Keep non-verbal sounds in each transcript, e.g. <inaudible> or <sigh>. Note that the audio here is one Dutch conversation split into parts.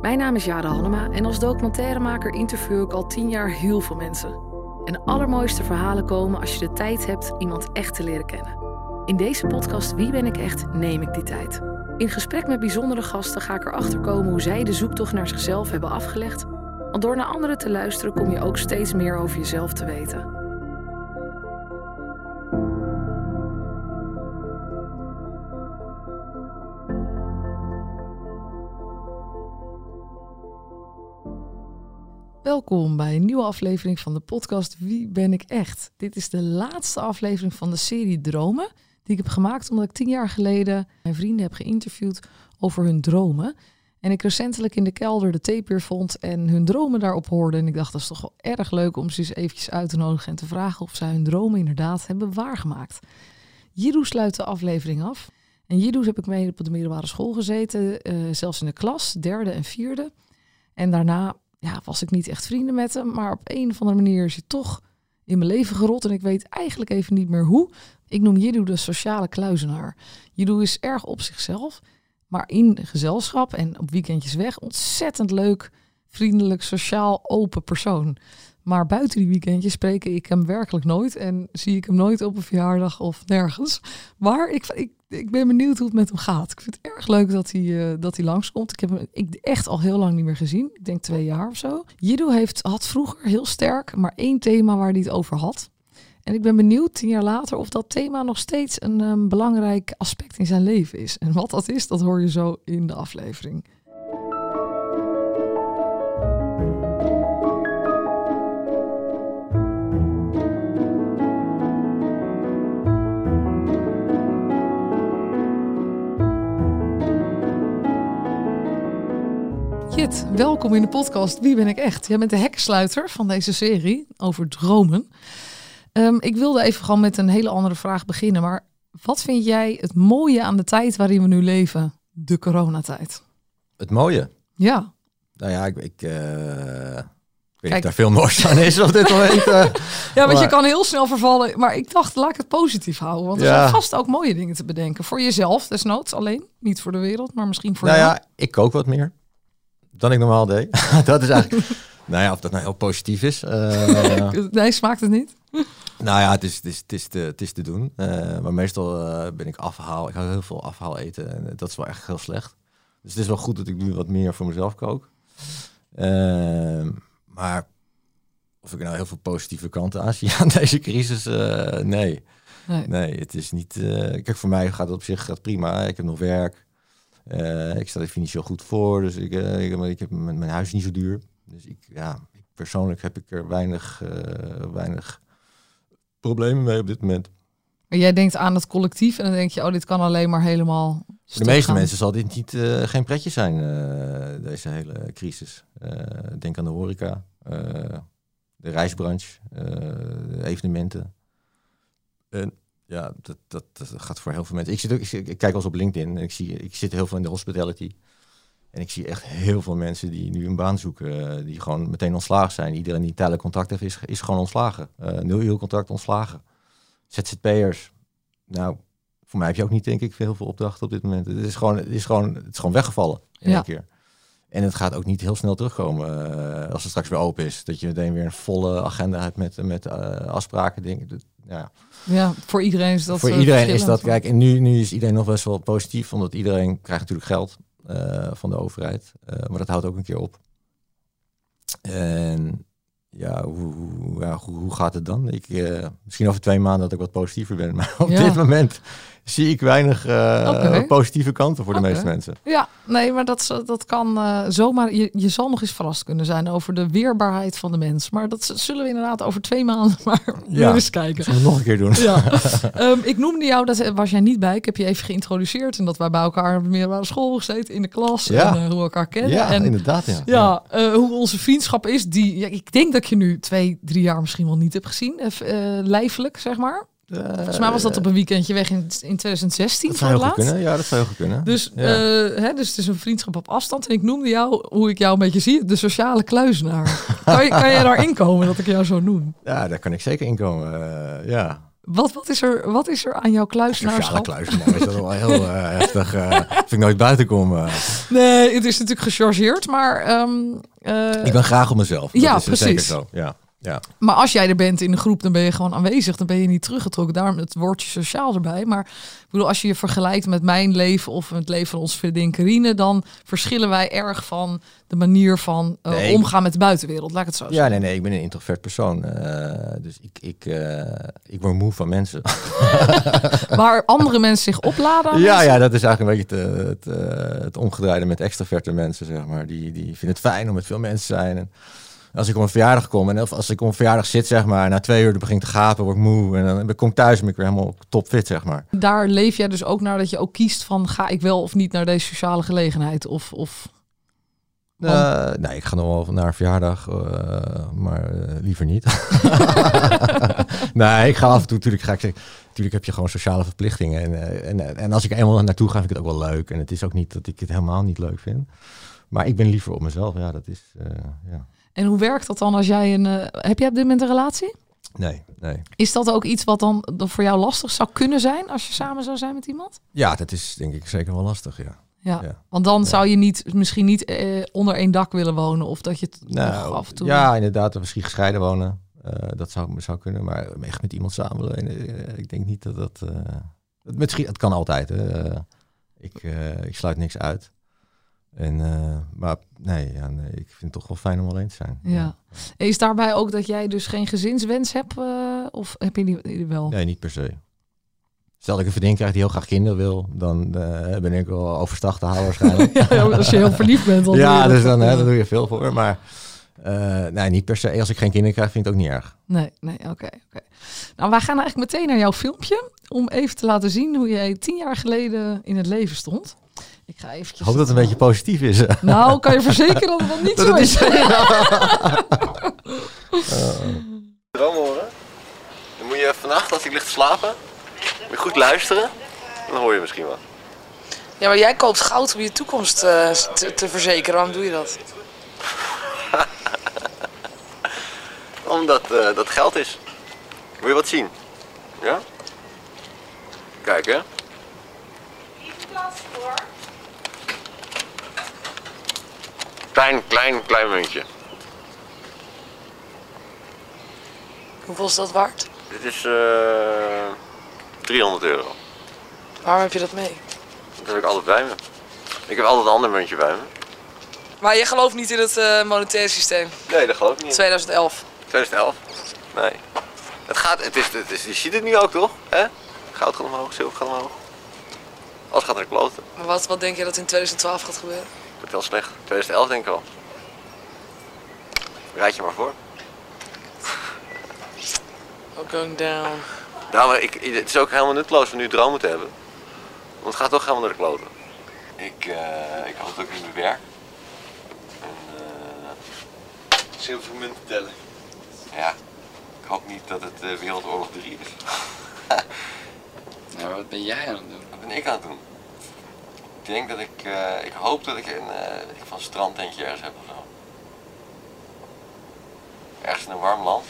Mijn naam is Jade Hannema en als documentairemaker interview ik al tien jaar heel veel mensen. En de allermooiste verhalen komen als je de tijd hebt iemand echt te leren kennen. In deze podcast Wie ben ik echt neem ik die tijd. In gesprek met bijzondere gasten ga ik erachter komen hoe zij de zoektocht naar zichzelf hebben afgelegd. Want door naar anderen te luisteren kom je ook steeds meer over jezelf te weten. Welkom bij een nieuwe aflevering van de podcast Wie ben ik echt? Dit is de laatste aflevering van de serie Dromen die ik heb gemaakt omdat ik tien jaar geleden mijn vrienden heb geïnterviewd over hun dromen. En ik recentelijk in de kelder de tape vond en hun dromen daarop hoorde. En ik dacht, dat is toch wel erg leuk om ze eens eventjes uit te nodigen en te vragen of zij hun dromen inderdaad hebben waargemaakt. Jiru sluit de aflevering af. En Jiru heb ik mee op de middelbare school gezeten, uh, zelfs in de klas, derde en vierde. En daarna ja, was ik niet echt vrienden met hem. Maar op een of andere manier is hij toch in mijn leven gerot. En ik weet eigenlijk even niet meer hoe. Ik noem Jidu de sociale kluizenaar. Jidu is erg op zichzelf. Maar in gezelschap en op weekendjes weg. Ontzettend leuk, vriendelijk, sociaal, open persoon. Maar buiten die weekendjes spreek ik hem werkelijk nooit. En zie ik hem nooit op een verjaardag of nergens. Maar ik, ik ik ben benieuwd hoe het met hem gaat. Ik vind het erg leuk dat hij, uh, dat hij langskomt. Ik heb hem ik echt al heel lang niet meer gezien. Ik denk twee jaar of zo. Jido heeft, had vroeger heel sterk maar één thema waar hij het over had. En ik ben benieuwd tien jaar later of dat thema nog steeds een um, belangrijk aspect in zijn leven is. En wat dat is, dat hoor je zo in de aflevering. Jit, welkom in de podcast Wie ben ik echt? Jij bent de heksluiter van deze serie over dromen. Um, ik wilde even gewoon met een hele andere vraag beginnen. Maar wat vind jij het mooie aan de tijd waarin we nu leven? De coronatijd. Het mooie? Ja. Nou ja, ik, ik uh, weet Kijk. daar veel moois aan is op dit <laughs> moment. Uh, ja, want je kan heel snel vervallen. Maar ik dacht, laat ik het positief houden. Want er ja. zijn vast ook mooie dingen te bedenken. Voor jezelf desnoods alleen. Niet voor de wereld, maar misschien voor nou jou. ja, ik kook wat meer dan ik normaal deed. <laughs> dat is eigenlijk. <laughs> nou ja, of dat nou heel positief is. Uh, <laughs> nee, smaakt het niet? nou ja, het is, het is, het is, te, het is te doen. Uh, maar meestal uh, ben ik afhaal. Ik hou heel veel afhaal eten. En dat is wel echt heel slecht. Dus het is wel goed dat ik nu wat meer voor mezelf kook. Ehm, maar of ik nou heel veel positieve kanten aan zie aan deze crisis, nee. nee. nee. het is niet. kijk, voor mij gaat het op zich gaat prima. Ik heb nog werk. Uh, ik sta er financieel goed voor, dus ik, uh, ik, ik, heb mijn, mijn huis niet zo duur. Dus ik, ja, persoonlijk heb ik er weinig, uh, weinig problemen mee op dit moment. Maar jij denkt aan het collectief en dan denk je, oh, dit kan alleen maar helemaal. Voor de meeste mensen zal dit niet, geen pretje zijn, deze hele crisis. denk aan de horeca, de reisbranche, de evenementen. En ja, dat, dat, dat, gaat voor heel veel mensen. Ik, zit ook, ik, ik, kijk wel eens op LinkedIn en ik, zie, ik zit heel veel in de hospitality. En ik zie echt heel veel mensen die nu een baan zoeken, uh, die gewoon meteen ontslagen zijn. Iedereen die tijdelijk contact heeft, is, is gewoon ontslagen. Uh, nul uur contract ontslagen. ZZP'ers. Nou, voor mij heb je ook niet, denk ik, heel veel opdrachten op dit moment. Het is gewoon, het is gewoon, het is gewoon weggevallen in ja. één keer. En het gaat ook niet heel snel terugkomen uh, als het straks weer open is. Dat je meteen weer een volle agenda hebt met, met afspraken. Dingen ja. ja, voor iedereen is dat. Voor iedereen is dat. Kijk, en nu, nu is iedereen nog best wel positief, omdat iedereen krijgt natuurlijk geld uh, van de overheid. Maar dat houdt ook een keer op. En ja, hoe, hoe, ja, hoe, hoe gaat het dan? Ik, misschien over twee maanden dat ik wat positiever ben, <laughs> maar op ja. dit moment zie ik weinig uh, okay. positieve kanten voor de okay. meeste mensen. Ja, nee, maar dat, dat kan uh, zomaar. Je, je zal nog eens verrast kunnen zijn over de weerbaarheid van de mens. Maar dat zullen we inderdaad over twee maanden <laughs> maar ja, eens kijken. Zullen we nog een keer doen. Ja. um, <laughs> ik noemde jou, dat was jij niet bij. Ik heb je even geïntroduceerd en dat wij bij elkaar op de middelbare school gezeten in de klas ja. en uh, hoe we elkaar kennen. Ja, en, inderdaad. Ja, ja, hoe onze vriendschap is. Die, ik denk dat je nu twee, drie jaar misschien wel niet heb gezien, lijfelijk zeg maar. Uh, Volgens mij was dat op een weekendje weg in, in 2016 dat zou heel kunnen. Ja, dat zou heel goed kunnen. Dus, ja. uh, hè, dus het is een vriendschap op afstand. En ik noemde jou, hoe ik jou een beetje zie, de sociale kluizenaar. <laughs> kan, je, kan je daar inkomen dat ik jou zo noem? Ja, daar kan ik zeker inkomen. Uh, ja. Wat, wat, is er, wat is er aan jouw Sociale kluisenaarschap? kluizenaar is dat wel heel eh, <laughs> heftig. eh vind ik nooit buiten kom. eh. Nee, het is natuurlijk gechargeerd, maar... ehm, eh, ik ben graag op mezelf. ja, dat is zeker precies. zo. Ja, ja. Maar als jij er bent in de groep, dan ben je gewoon aanwezig. Dan ben je niet teruggetrokken. Daarom het woordje sociaal erbij. Maar ik bedoel, als je je vergelijkt met mijn leven of het leven van onze vriendin Carine, dan verschillen wij erg van de manier van eh, Nee, ik- omgaan met de buitenwereld. Laat ik het zo ja, zeggen. nee, nee, ik ben een introvert persoon. eh, dus ik, ik, eh, ik word moe van mensen. <laughs> Waar andere mensen zich opladen. Ja, mensen. ja, dat is eigenlijk een beetje het, het, het omgedraaide met extraverte mensen, zeg maar. Die, die vinden het fijn om met veel mensen te zijn. En als ik op een verjaardag kom en of als ik op een verjaardag zit, zeg maar, na twee uur begin ik te gapen, word ik moe. En dan kom ik thuis en ben ik weer helemaal topfit, zeg maar. Daar leef jij dus ook naar dat je ook kiest van ga ik wel of niet naar deze sociale gelegenheid. Of, of Eh, nee, ik ga nog wel naar een verjaardag, eh, maar eh, liever niet. <laughs> nee, ik ga af en toe, natuurlijk ga ik zeggen, natuurlijk heb je gewoon sociale verplichtingen. En, en, en als ik eenmaal naartoe ga, vind ik het ook wel leuk. En het is ook niet dat ik het helemaal niet leuk vind. Maar ik ben liever op mezelf, ja, dat is, ja. En hoe werkt dat dan als jij een. eh, heb jij op dit moment een relatie? Nee, nee. Is dat ook iets wat dan voor jou lastig zou kunnen zijn als je samen zou zijn met iemand? Ja, dat is denk ik zeker wel lastig, ja. Ja. Ja. Want dan Ja. zou je niet, misschien niet eh, onder één dak willen wonen. Of dat je het Nou, af en toe. ja, inderdaad, misschien gescheiden wonen. Eh, dat zou, zou kunnen, maar echt met iemand samenwonen, eh, ik denk niet dat dat... het, misschien, het kan altijd, hè. Ik, ik sluit niks uit. En, eh, maar nee, ja, nee, ik vind het toch wel fijn om alleen te zijn. Ja. Is daarbij ook dat jij dus geen gezinswens hebt? eh, of heb je die, wel? Nee, niet per se. Stel dat ik een vriendin krijg die heel graag kinderen wil, dan eh, ben ik wel overstag te houden waarschijnlijk. <laughs> Ja, als je heel verliefd bent. Dan <laughs> ja, dus dan, hè, dan doe je veel voor. Maar nee, niet per se. Als ik geen kinderen krijg, vind ik het ook niet erg. Nee, nee, oké. oké. Nou, wij gaan eigenlijk meteen naar jouw filmpje. Om even te laten zien hoe jij tien jaar geleden in het leven stond. Ik ga eventjes... Hoop dat het een beetje positief is. Nou, kan je verzekeren dat het dan niet <laughs> Dat zo is. <laughs> <laughs> Droom horen. Dan moet je vannacht, als ik ligt te slapen, moet je goed luisteren. Dan hoor je misschien wat. Ja, maar jij koopt goud om je toekomst eh, te, te verzekeren. Waarom doe je dat? Omdat eh, dat geld is. Wil je wat zien? Ja? Kijk hè. Klein, klein, klein muntje. Hoeveel is dat waard? Dit is eh 300 euro. Waarom heb je dat mee? Dat heb ik altijd bij me. Ik heb altijd een ander muntje bij me. Maar je gelooft niet in het eh, monetaire systeem. Nee, dat geloof ik niet. 2011. 2011? Nee. Het gaat, het is, het is, je ziet het nu ook toch? Hè? Goud gaat omhoog, zilver gaat omhoog. Alles gaat naar de kloten. Maar wat, wat denk je dat in 2012 gaat gebeuren? Dat is wel slecht. 2011 denk ik al. Rijd je maar voor. Oh, going down. Nou, maar ik, het is ook helemaal nutteloos om nu dromen te hebben. Want het gaat toch helemaal naar de kloten. Ik, eh ik hoop dat ik nu mijn werk. En, zilvermunten tellen. Ja, ik hoop niet dat het eh, Wereldoorlog 3 is. Maar <laughs> <laughs> wat ben jij aan het doen? Wat ben ik aan het doen? Ik denk dat ik, eh, ik hoop dat ik een, eh ik, van een strandtentje ergens heb of zo. Ergens in een warm land.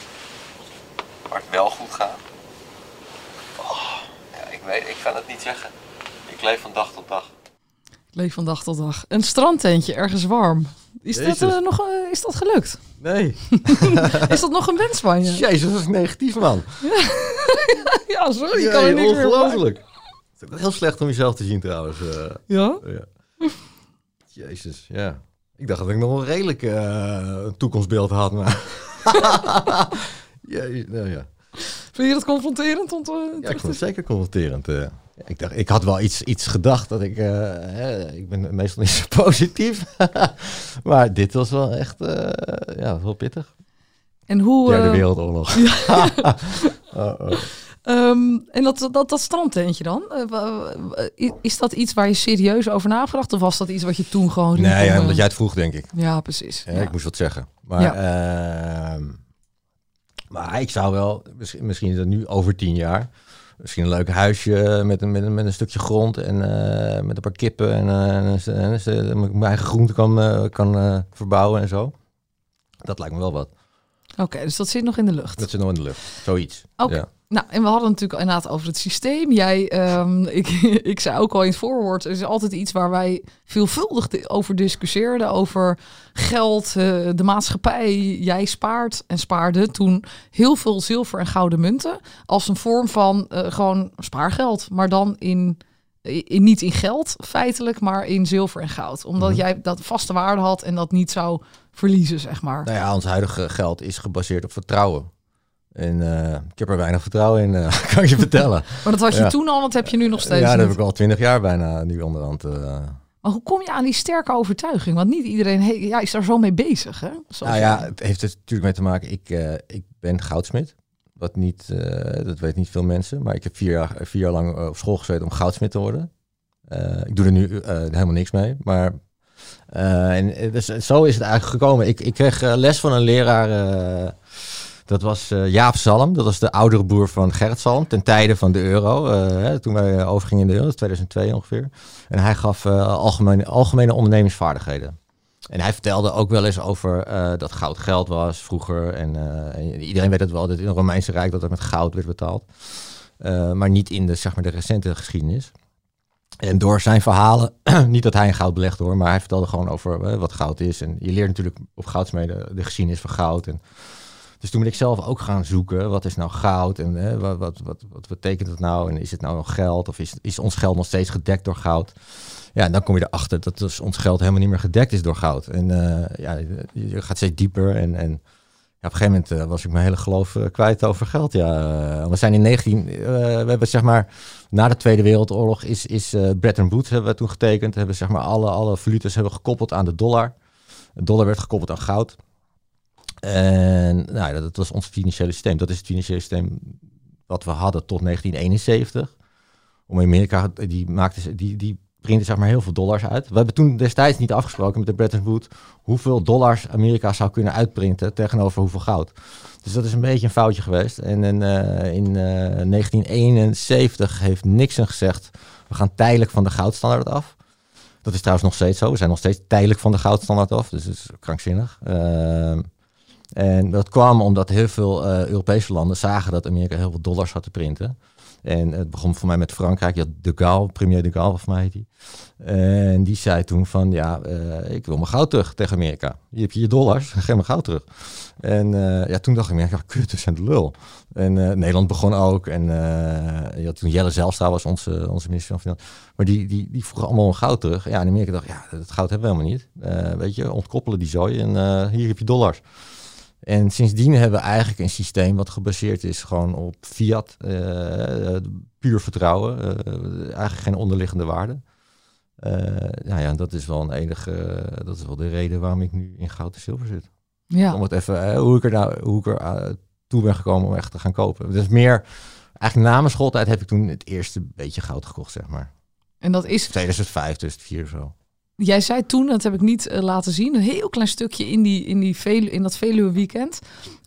Waar het wel goed gaat. Oh, ja, ik weet, ik kan het niet zeggen. Ik leef van dag tot dag. Leef van dag tot dag. Een strandtentje, ergens warm. Is dat, eh, nog, eh, is dat gelukt? Nee. <laughs> Is dat nog een wens van je? Jezus, dat is negatief man. <laughs> Ja, sorry, ik kan er op maken. ongelooflijk. Het is heel slecht om jezelf te zien trouwens. eh. Ja? Ja. Jezus, ja. Ik dacht dat ik nog wel redelijk eh, een toekomstbeeld had, maar... <laughs> Jezus, nou ja. Vind je dat confronterend om te, ja, ik vond het zeker confronterend. eh. Ja, ik, dacht, ik had wel iets, iets gedacht dat ik... eh, hè, ik ben meestal niet zo <laughs> positief. <laughs> maar dit was wel echt eh, ja, wel pittig. En hoe... Derde eh, Wereldoorlog. oh, oh. Ehm, en dat, dat, dat strandtentje dan? eh, is dat iets waar je serieus over nagedacht? Of was dat iets wat je toen gewoon? Nee, ja, eh, omdat jij het vroeg, denk ik. Ja, precies. Ja, Ja. Ik moest wat zeggen. Maar, Ja. ehm, maar ik zou wel, misschien, misschien is dat nu over tien jaar, misschien een leuk huisje met een, met een, met een stukje grond en eh, met een paar kippen en, eh, en, en, mijn eigen groente kan, eh, kan eh, verbouwen en zo. Dat lijkt me wel wat. Oké, dus dat zit nog in de lucht. Dat zit nog in de lucht. Zoiets. Oké. Ja. Nou, en we hadden natuurlijk inderdaad over het systeem. Jij, ehm, <laughs> ik, ik zei ook al in het voorwoord, er is altijd iets waar wij veelvuldig di- over discussieerden. Over geld, eh, de maatschappij. Jij spaart en spaarde toen heel veel zilver en gouden munten. Als een vorm van eh, gewoon spaargeld. Maar dan in, in, niet in geld feitelijk, maar in zilver en goud. Omdat Mhm. jij dat vaste waarde had en dat niet zou verliezen, zeg maar. Nou ja, ons huidige geld is gebaseerd op vertrouwen. En eh, ik heb er weinig vertrouwen in, eh, <laughs> kan ik je vertellen. <laughs> Maar dat had je Ja. toen al, want heb je nu nog steeds ja, dat niet. heb ik al twintig jaar bijna nu onderhand. eh. Maar hoe kom je aan die sterke overtuiging? Want niet iedereen he- ja, is daar zo mee bezig, hè? Zoals Nou ja, het heeft er natuurlijk mee te maken. Ik, ik ben goudsmid. Wat niet, eh, dat weten niet veel mensen. Maar ik heb vier jaar, vier jaar lang eh, op school gezeten om goudsmid te worden. Eh, ik doe er nu helemaal niks mee. Maar en, dus, zo is het eigenlijk gekomen. Ik, ik kreeg les van een leraar. dat was Jaap Salm. Dat was de oudere broer van Gerrit Salm. Ten tijde van de euro. hè, toen wij overgingen in de euro. Dat is 2002 ongeveer. En hij gaf algemene, algemene ondernemingsvaardigheden. En hij vertelde ook wel eens over eh, dat goud geld was vroeger. En, eh, en iedereen weet het wel, dat in het Romeinse Rijk dat er met goud werd betaald. Eh, maar niet in de, zeg maar, de recente geschiedenis. En door zijn verhalen, <clears throat> niet dat hij in goud belegde hoor, maar hij vertelde gewoon over wat goud is. En je leert natuurlijk op goudsmeden de geschiedenis van goud. En, dus toen ben ik zelf ook gaan zoeken, wat is nou goud en eh, wat, wat, wat, wat betekent het nou? En is het nou nog geld of is, is ons geld nog steeds gedekt door goud? Ja, en dan kom je erachter dat dus ons geld helemaal niet meer gedekt is door goud. En eh, ja, je- gaat steeds dieper. En, en ja, op een gegeven moment eh, was ik mijn hele geloof eh, kwijt over geld. Ja, we zijn in 19... eh, we hebben zeg maar... Na de Tweede Wereldoorlog is, is Bretton Woods hebben we toen getekend. Hebben zeg maar alle, alle valuta's hebben gekoppeld aan de dollar. De dollar werd gekoppeld aan goud. En nou, dat was ons financiële systeem. Dat is het financiële systeem wat we hadden tot 1971. Om Amerika, die maakte, die, die zeg maar heel veel dollars uit. We hebben toen destijds niet afgesproken met de Bretton Woods hoeveel dollars Amerika zou kunnen uitprinten tegenover hoeveel goud. Dus dat is een beetje een foutje geweest. En in, eh, in eh, 1971 heeft Nixon gezegd, we gaan tijdelijk van de goudstandaard af. Dat is trouwens nog steeds zo. We zijn nog steeds tijdelijk van de goudstandaard af. Dus dat is krankzinnig. Ehm, en dat kwam omdat heel veel eh, Europese landen zagen dat Amerika heel veel dollars had te printen. En het begon voor mij met Frankrijk. Je had de Gaulle, premier de Gaulle, voor mij die. En die zei toen van, ja, eh, ik wil mijn goud terug tegen Amerika. Hier heb je je dollars, <laughs> geef mijn goud terug. En eh, ja, toen dacht ik, ja, kut, we zijn de lul. En Nederland begon ook. En je toen Jelle Zijlstra was onze, onze minister van Financiën. Maar die, die, die vroegen allemaal hun goud terug. Ja, in Amerika dacht ja, dat goud hebben we helemaal niet. Weet je, ontkoppelen die zooi en hier heb je dollars. En sindsdien hebben we eigenlijk een systeem wat gebaseerd is gewoon op fiat, eh, puur vertrouwen, eh, eigenlijk geen onderliggende waarde. Eh, nou ja, dat is wel een enige, dat is wel de reden waarom ik nu in goud en zilver zit. Ja. Om het even, hoe ik er nou, hoe ik er toe ben gekomen om echt te gaan kopen. Dus meer, eigenlijk na mijn schooltijd heb ik toen het eerste beetje goud gekocht, zeg maar. En dat is, 2005, 2004 zo. Jij zei toen, dat heb ik niet eh, laten zien, een heel klein stukje in, die, in, die Velu, in dat Veluwe weekend,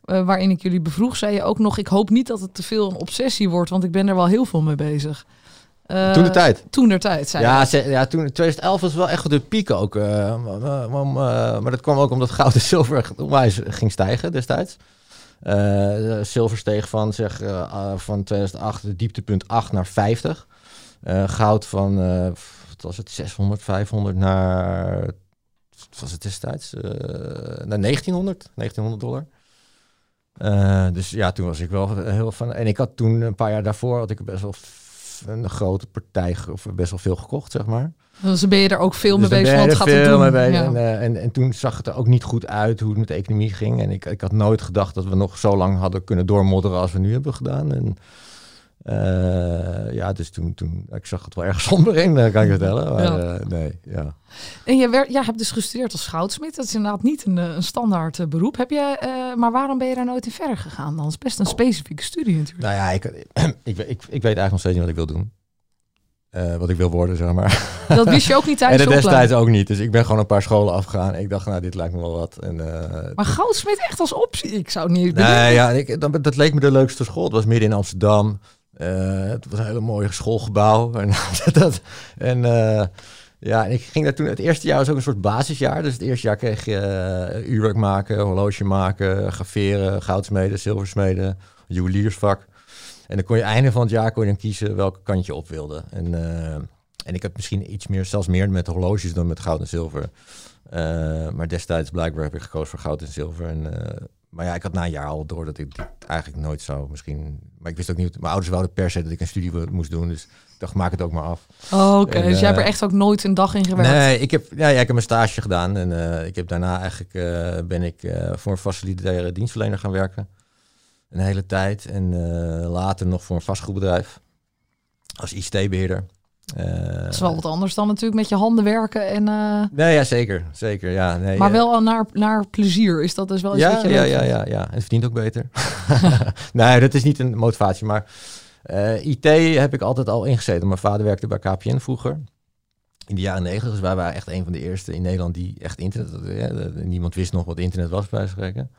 eh, waarin ik jullie bevroeg, zei je ook nog, ik hoop niet dat het te veel een obsessie wordt, want ik ben er wel heel veel mee bezig. Eh, toen de tijd. Toen der tijd, zei Ja, ze- ja, toen 2011 was wel echt de piek ook. maar, maar- maar- maar dat kwam ook omdat goud en zilver onwijs ging stijgen destijds. Zilver steeg van, zeg, ah, van 2008, het dieptepunt 8 naar 50. Eh, goud van, wat was het, 600, 500 naar, wat was het destijds, Eh, naar 1900, 1900 dollar. Eh, dus ja, toen was ik wel heel van. En ik had toen een paar jaar daarvoor had ik best wel een grote partij, of best wel veel gekocht, zeg maar. Dus ben je er ook veel mee Dus dan bezig, er gaat het veel doen. mee bezig. Ja. En, eh, en, en toen zag het er ook niet goed uit hoe het met de economie ging. En ik, ik had nooit gedacht dat we nog zo lang hadden kunnen doormodderen als we nu hebben gedaan. En eh, ja, dus toen, toen, ik zag het wel erg <laughs> somber in, eh, kan ik vertellen. Maar, Ja. eh, nee, ja. En je werd, ja, hebt dus gestudeerd als goudsmid. Dat is inderdaad niet een, een standaard beroep. Heb je, maar waarom ben je daar nooit in verder gegaan dan? Is best een specifieke studie natuurlijk. Nou ja, ik, <clears throat> ik, ik, ik weet eigenlijk nog steeds niet wat ik wil doen. Wat ik wil worden, zeg maar. <laughs> Dat wist je ook niet <laughs> En tijdens dat de destijds ook niet. Dus ik ben gewoon een paar scholen afgegaan. Ik dacht, nou, dit lijkt me wel wat. En, Maar goudsmid echt als optie? Ik zou het niet bedenken. Nee, ja, ik, dat, dat leek me de leukste school. Het was midden in Amsterdam. Eh, het was een hele mooie schoolgebouw. <laughs> En, dat, en eh, Ja, ik ging daar toen, het eerste jaar was ook een soort basisjaar. Dus het eerste jaar kreeg je uh, uurwerk maken, horloge maken, graveren, goudsmeden, zilversmeden, juweliersvak. En dan kon je einde van het jaar kon je dan kiezen welke kant je op wilde. En, en ik heb misschien iets meer, zelfs meer met horloges dan met goud en zilver. Maar destijds blijkbaar heb ik gekozen voor goud en zilver. En, maar ja, ik had na een jaar al door dat ik dit eigenlijk nooit zou misschien... Maar ik wist ook niet... Mijn ouders wouden per se dat ik een studie moest doen. Dus ik dacht, maak het ook maar af. Oh, oké. Dus jij hebt er echt ook nooit een dag in gewerkt? Nee, ik heb, ja, ja, ik heb een stage gedaan. En uh, ik heb daarna eigenlijk... Uh, ben ik voor een facilitaire dienstverlener gaan werken. Een hele tijd. En later nog voor een vastgoedbedrijf. Als ICT-beheerder. Dat is wel wat anders dan natuurlijk met je handen werken en... Nee, ja, zeker. Zeker, ja. Nee, maar wel naar, naar plezier. Is dat dus wel iets ja, wat je ja, ja, ja, ja. En het verdient ook beter. <laughs> nee, dat is niet een motivatie, maar... Uh, IT heb ik altijd al ingezeten. Mijn vader werkte bij KPN vroeger. In de jaren negentig. Dus wij waren echt een van de eerste in Nederland die echt internet... Ja, niemand wist nog wat internet was, bij spreken.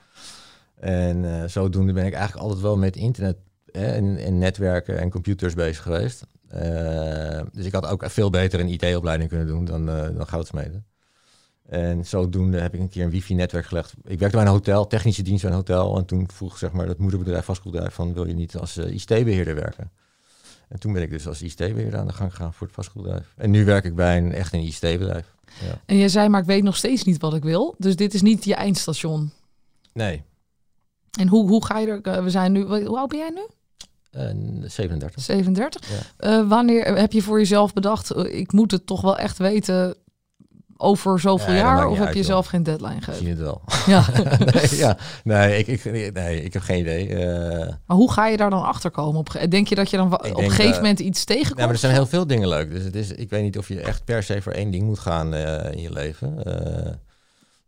En uh, zodoende ben ik eigenlijk altijd wel met internet en, en, netwerken en computers bezig geweest. Uh, dus ik had ook veel beter een IT-opleiding kunnen doen dan, dan goudsmeden. En zodoende heb ik een keer een wifi-netwerk gelegd. Ik werkte bij een hotel, technische dienst bij een hotel. En toen vroeg zeg maar, dat moederbedrijf, vastgoedbedrijf, van wil je niet als uh, ICT-beheerder werken? En toen ben ik dus als ICT-beheerder aan de gang gegaan voor het vastgoedbedrijf. En nu werk ik bij een echt een ICT-bedrijf. Ja. En je zei, maar ik weet nog steeds niet wat ik wil. Dus dit is niet je eindstation. Nee. En hoe, hoe ga je er? We zijn nu, hoe oud ben jij nu? Uh, 37. 37. Ja. Uh, wanneer heb je voor jezelf bedacht, ik moet het toch wel echt weten over zoveel jaar? Of heb uit, je zelf geen deadline zie gegeven? het wel. <laughs> Ja. <laughs> nee, ja. nee, ik, ik, nee, ik heb geen idee. Eh, maar hoe ga je daar dan achter komen? Op, denk je dat je dan op een gegeven eh, moment iets tegenkomt? Ja, maar er zijn heel veel dingen leuk. Dus het is, ik weet niet of je echt per se voor één ding moet gaan eh, in je leven.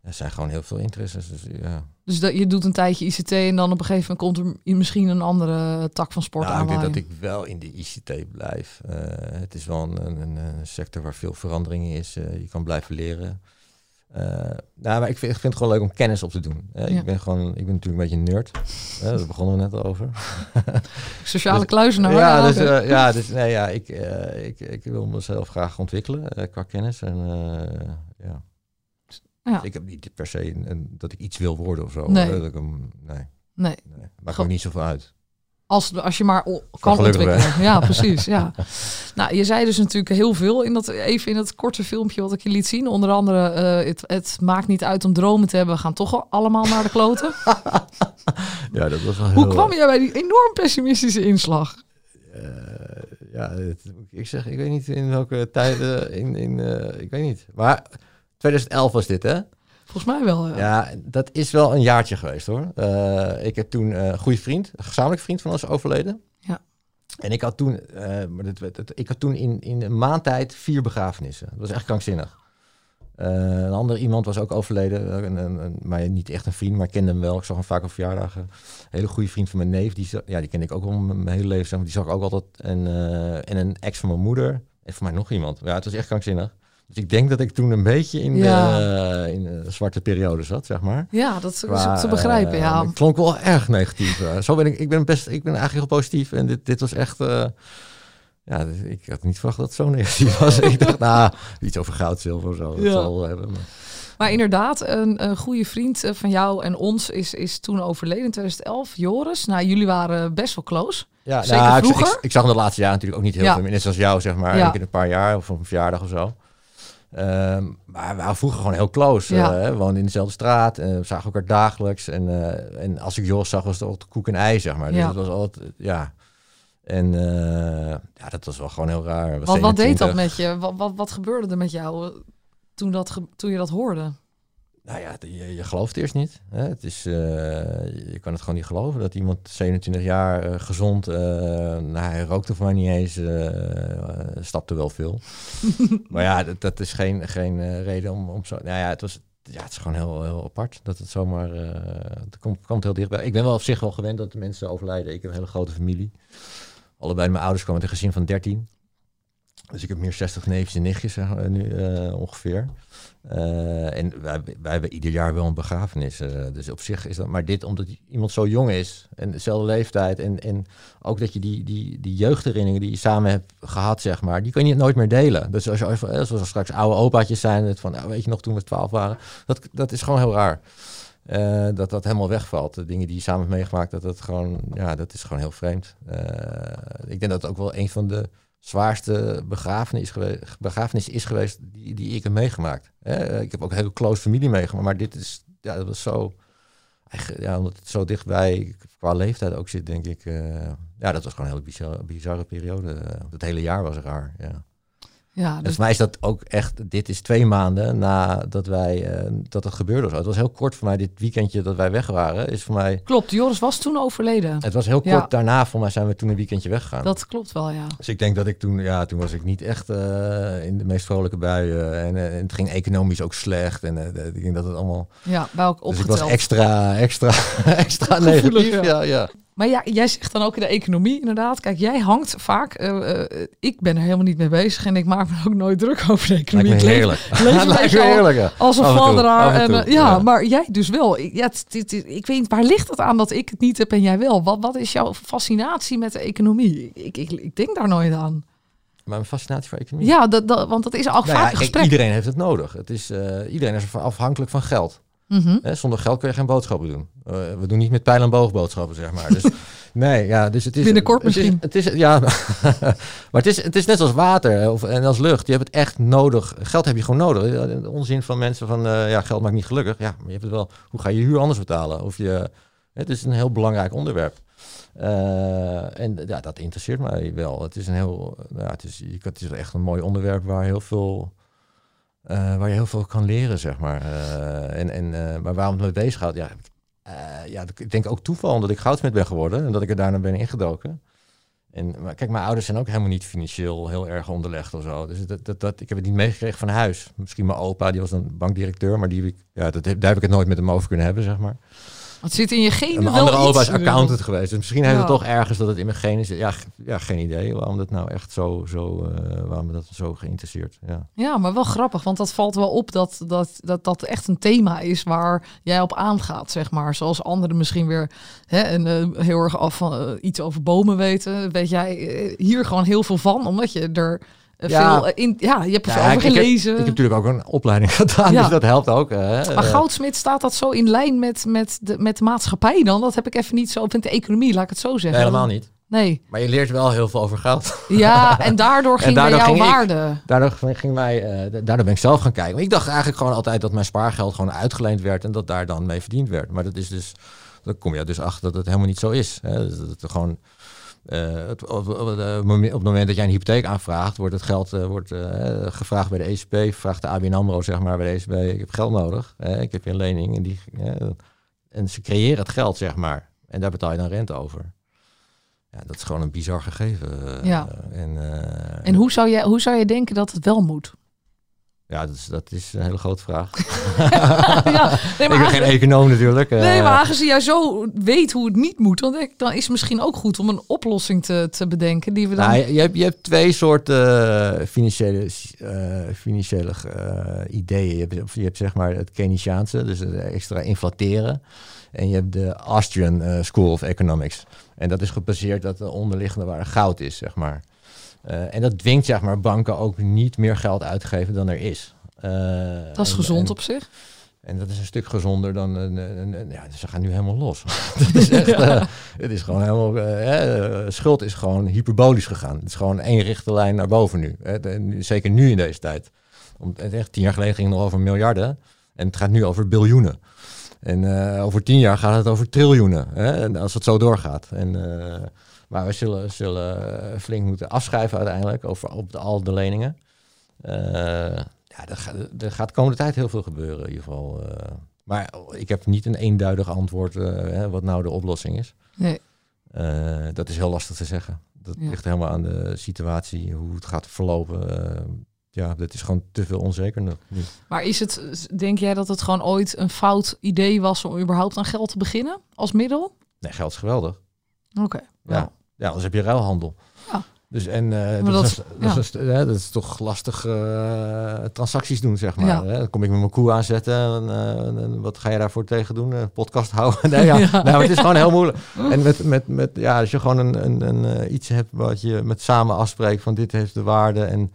Er zijn gewoon heel veel interesses. Dus, ja. Dus dat, je doet een tijdje ICT en dan op een gegeven moment komt er misschien een andere tak van sport Nou, aan. ik denk dat ik wel in de ICT blijf. Eh, het is wel een, een, een sector waar veel verandering is. Eh, je kan blijven leren. Eh, nou, maar ik vind, ik vind het gewoon leuk om kennis op te doen. Ja. Ik ben gewoon, ik ben natuurlijk een beetje een nerd. Eh, daar begonnen we net over. <laughs> Sociale dus- kluizenaar. ja, dus, ja, dus nee, ja, ik, ik, ik wil mezelf graag ontwikkelen qua kennis. En ja. Ja. Ik heb niet per se een, een- dat ik iets wil worden of zo. Nee. Dat ik hem, nee, Nee, nee. Maakt ook niet zoveel uit. als, als je maar kan ontwikkelen. Ja, precies. Ja. <laughs> Nou, je zei dus natuurlijk heel veel in dat, even in dat korte filmpje wat ik je liet zien. Onder andere, eh, het, het maakt niet uit om dromen te hebben. We gaan toch al allemaal naar de kloten. <laughs> Ja, dat was wel Hoe heel- kwam je bij die enorm pessimistische inslag? Eh, ja, het, ik zeg, ik weet niet in welke tijden, in, in, eh, ik weet niet. Maar 2011 was dit, hè? Volgens mij wel. Ja. Ja, dat is wel een jaartje geweest, hoor. Eh, ik heb toen eh, een goede vriend, een gezamenlijk vriend van ons overleden. Ja. En ik had toen, eh, maar dat, ik had toen in, in een maand tijd vier begrafenissen. Dat was echt krankzinnig. Een ander iemand was ook overleden, een, een, een- maar niet echt een vriend, maar ik kende hem wel. Ik zag hem vaak op verjaardagen. Een hele goede vriend van mijn neef, die, ja, die kende ik ook al mijn hele leven. Die zag ik ook altijd. En, en een ex van mijn moeder. En voor mij nog iemand. Ja, het was echt krankzinnig. Dus ik denk dat ik toen een beetje in, Ja. de, in de zwarte periode zat, zeg maar. Ja, dat is ook Qua, te begrijpen. eh, Ja. Het klonk wel erg negatief. eh. zo ben ik. Ik ben best. Ik ben eigenlijk heel positief. En dit, dit was echt. eh, ja, ik had niet verwacht dat het zo negatief was. <laughs> ik dacht, nou, iets over goud, zilver of zo. Dat Ja. zal wel hebben. Maar, Maar inderdaad, een, een goede vriend eh, van jou en ons is, is toen overleden in 2011. Joris. Nou, jullie waren best wel close. ja, Zeker nou, ik- vroeger? Ik, ik zag hem de laatste jaar natuurlijk ook niet heel Ja. veel. meer. Net zoals jou, zeg maar. Ja. Keer in een paar jaar of een verjaardag of zo. Ehm, maar we waren vroeger gewoon heel close. Ja. eh, we woonden in dezelfde straat. en we zagen elkaar dagelijks. En, eh, en als ik Jos zag, was het altijd koek en ei, zeg maar. Dus Ja. het was altijd, eh, ja. En eh, ja, dat was wel gewoon heel raar. Wat, wat deed dat 27. met je? Wat, wat, wat gebeurde er met jou eh, toen, dat toen je dat hoorde? Nou ja, je, je gelooft eerst niet. Hè? Het is, eh, je kan het gewoon niet geloven dat iemand 27 jaar eh, gezond, eh nou, hij rookte voor mij niet eens, stapte wel veel. <laughs> maar ja, dat, dat is geen, geen reden om, om zo. Nou ja, het was. Ja, het is gewoon heel, heel apart dat het zomaar. eh het komt, komt heel dichtbij. Ik ben wel op zich wel gewend dat de mensen overlijden. Ik heb een hele grote familie. Allebei mijn ouders kwamen uit een gezin van 13. Dus ik heb meer 60 neefjes en nichtjes nu eh, ongeveer. Eh, en wij, wij hebben ieder jaar wel een begrafenis. eh, dus op zich is dat. Maar dit omdat iemand zo jong is en dezelfde leeftijd. En, en ook dat je die, die, die jeugdherinneringen die je samen hebt gehad, zeg maar, die kan je nooit meer delen. Dus als je als we- straks oude opaatjes zijn, het van nou, weet je nog toen we 12 waren, dat, dat is gewoon heel raar. Dat dat helemaal wegvalt. De dingen die je samen hebt meegemaakt, dat dat gewoon, ja, dat is gewoon heel vreemd. Ik denk dat ook wel een van de zwaarste begrafenis, begrafenis is geweest die, die ik heb meegemaakt. Hè, ik heb ook een hele close familie meegemaakt, maar dit is, ja, dat was zo, ja, omdat het zo dichtbij qua leeftijd ook zit, denk ik. eh, ja, dat was gewoon een hele bizarre, bizarre periode. Het hele jaar was raar, ja. Ja, Dus voor mij is dat ook echt, dit is twee maanden nadat wij, eh, dat het gebeurde. Het was heel kort voor mij, dit weekendje dat wij weg waren, is voor mij, klopt. Joris was toen overleden. het was heel kort Ja. daarna, voor mij zijn we toen een weekendje weggegaan. Dat klopt wel, ja. Dus ik denk dat ik toen, ja, toen was ik niet echt eh, in de meest vrolijke buien. En, eh, en het ging economisch ook slecht. En ik denk dat het allemaal. Ja, bij elk Dus ik opgeteld. was extra, extra, <laughs> extra negatief. Ja, ja. Maar ja, jij zegt dan ook in de economie inderdaad. Kijk, jij hangt vaak. eh, eh, ik ben er helemaal niet mee bezig en ik maak me ook nooit druk over de Lijkt economie. me Ik leef- heerlijk. leef een <laughs> Lijkt me al- heerlijk. ja. Als een en eh, ja, ja. maar jij dus wel. Ik- Ja, ik weet niet, waar ligt het aan dat ik het niet heb en jij wel? Wat, wat is jouw fascinatie met de economie? Ik, ik, ik denk daar nooit aan. Maar mijn fascinatie voor economie. Ja, dat, dat, want dat is ook Nou ja, vaak kijk, gesprek. iedereen heeft het nodig. Het is, iedereen is afhankelijk van geld. Mhm. Zonder geld kun je geen boodschappen doen. Eh, we doen niet met pijl en boog boodschappen, zeg maar. Dus, <laughs> nee, ja, dus het is... Binnenkort het is- misschien. Het is, ja, <laughs> maar het is, het is net als water eh, of, en als lucht. Je hebt het echt nodig. Geld heb je gewoon nodig. Eh, De onzin van mensen van, eh, ja, geld maakt niet gelukkig. Ja, maar je hebt het wel. Hoe ga je huur anders betalen? Of je, het is een heel belangrijk onderwerp. Eh, en ja, dat interesseert mij wel. Het is een heel, ja, het is, je kan- het is echt een mooi onderwerp waar heel veel, eh, waar je heel veel kan leren, zeg maar. Eh, en, en, eh, maar waarom het me bezighoudt, ja, eh, ja, ik denk ook toeval omdat ik goudsmid ben geworden en dat ik er daarna ben ingedoken. En maar kijk, mijn ouders zijn ook helemaal niet financieel heel erg onderlegd of zo. Dus dat, dat, dat, ik heb het niet meegekregen van huis. Misschien mijn opa, die was een bankdirecteur, maar die, ja, dat, daar heb ik het nooit met hem over kunnen hebben, zeg maar. Het zit in je En genen mijn andere opa is accountant geweest. Dus misschien heeft het toch ergens dat het in mijn genen zit. Ja, ja, geen idee waarom dat nou echt zo, zo eh, waarom dat zo geïnteresseerd. Ja. Ja, maar wel grappig, want dat valt wel op dat dat, dat, dat echt een thema is waar jij op aangaat, zeg maar. Zoals anderen misschien weer hè, en, eh, heel erg af van eh, iets over bomen weten. Weet jij hier gewoon heel veel van, omdat je er Ja. veel eh, in... Ja, je hebt er Ja, veel ik heb- gelezen. Ik heb natuurlijk ook een opleiding <laughs> gedaan, Ja. dus dat helpt ook. eh, hè. maar Eh, Goudsmit staat dat zo in lijn met, met, de, met de maatschappij dan? Dat heb ik even niet zo... Of met de economie, laat ik het zo nee, zeggen. helemaal niet. Nee. Maar je leert wel heel veel over geld. Ja, <laughs> en daardoor ging daardoor bij jou ging ik- waarde. Daardoor ging mij, eh, daardoor ben ik zelf gaan kijken. Maar ik dacht eigenlijk gewoon altijd dat mijn spaargeld gewoon uitgeleend werd en dat daar dan mee verdiend werd. Maar dat is dus, dan kom je dus achter dat het helemaal niet zo is. Hè. Dat het gewoon, eh, op, moment- op het moment dat jij een hypotheek aanvraagt, wordt het geld eh, wordt, eh, gevraagd bij de ECB, vraagt de ABN AMRO zeg maar bij de ECB, ik heb geld nodig, ik heb een lening. En, die, eh, en ze creëren het geld zeg maar. En daar betaal je dan rente over. Ja, dat is gewoon een bizar gegeven. eh, Ja. En, eh, En hoe zou, jij, hoe zou je denken dat het wel moet? Ja, dat is, dat is een hele grote vraag. <laughs> ja, nee, ik ben geen econoom natuurlijk. eh. Nee, maar aangezien jij zo weet hoe het niet moet, dan, denk ik, dan is het misschien ook goed om een oplossing te, te bedenken die we dan. Nou, je, je hebt, je hebt twee soorten eh, financiële, eh, financiële eh, ideeën. Je hebt, je hebt zeg maar het Keynesiaanse, dus het extra inflateren. En je hebt de Austrian eh, School of Economics. En dat is gebaseerd dat de onderliggende waar goud is, zeg maar. Eh, en dat dwingt zeg maar banken ook niet meer geld uit te geven dan er is. Eh, dat is en- gezond en- op zich. En dat is een stuk gezonder dan een. een, ja, ze gaan nu helemaal los. <laughs> dat is echt, eh, het is gewoon helemaal. schuld is gewoon hyperbolisch gegaan. Het is gewoon één rechte lijn naar boven nu. Hè. Zeker nu in deze tijd. Om, echt, tien jaar geleden ging het nog over miljarden. En het gaat nu over biljoenen. En over tien jaar gaat het over triljoenen. Hè, als het zo doorgaat. En, maar we zullen, zullen eh, flink moeten afschrijven uiteindelijk over op de, al de leningen. Eh, ja, er, gaat- er gaat de komende tijd heel veel gebeuren in ieder geval. eh. maar ik heb niet een eenduidig antwoord hè, wat nou de oplossing is. Nee. Dat is heel lastig te zeggen. Dat Ja. ligt helemaal aan de situatie, hoe het gaat verlopen. Ja, dat is gewoon te veel onzeker nu. Maar is het, denk jij dat het gewoon ooit een fout idee was om überhaupt aan geld te beginnen als middel? Nee, geld is geweldig. Oké. Ja. Ja, anders heb je ruilhandel. Ja. Dus en eh, Maar dat, dat- is, dat, is, hè, dat is toch lastig eh, transacties doen, zeg maar. Ja. Hè? Dan kom ik met mijn koe aanzetten. En, eh, wat ga je daarvoor tegen doen? Podcast houden? <laughs> nee, ja. <laughs> Maar het is gewoon heel moeilijk. En met, met, met, ja, als je gewoon een, een, een, iets hebt wat je met samen afspreekt van dit heeft de waarde. En,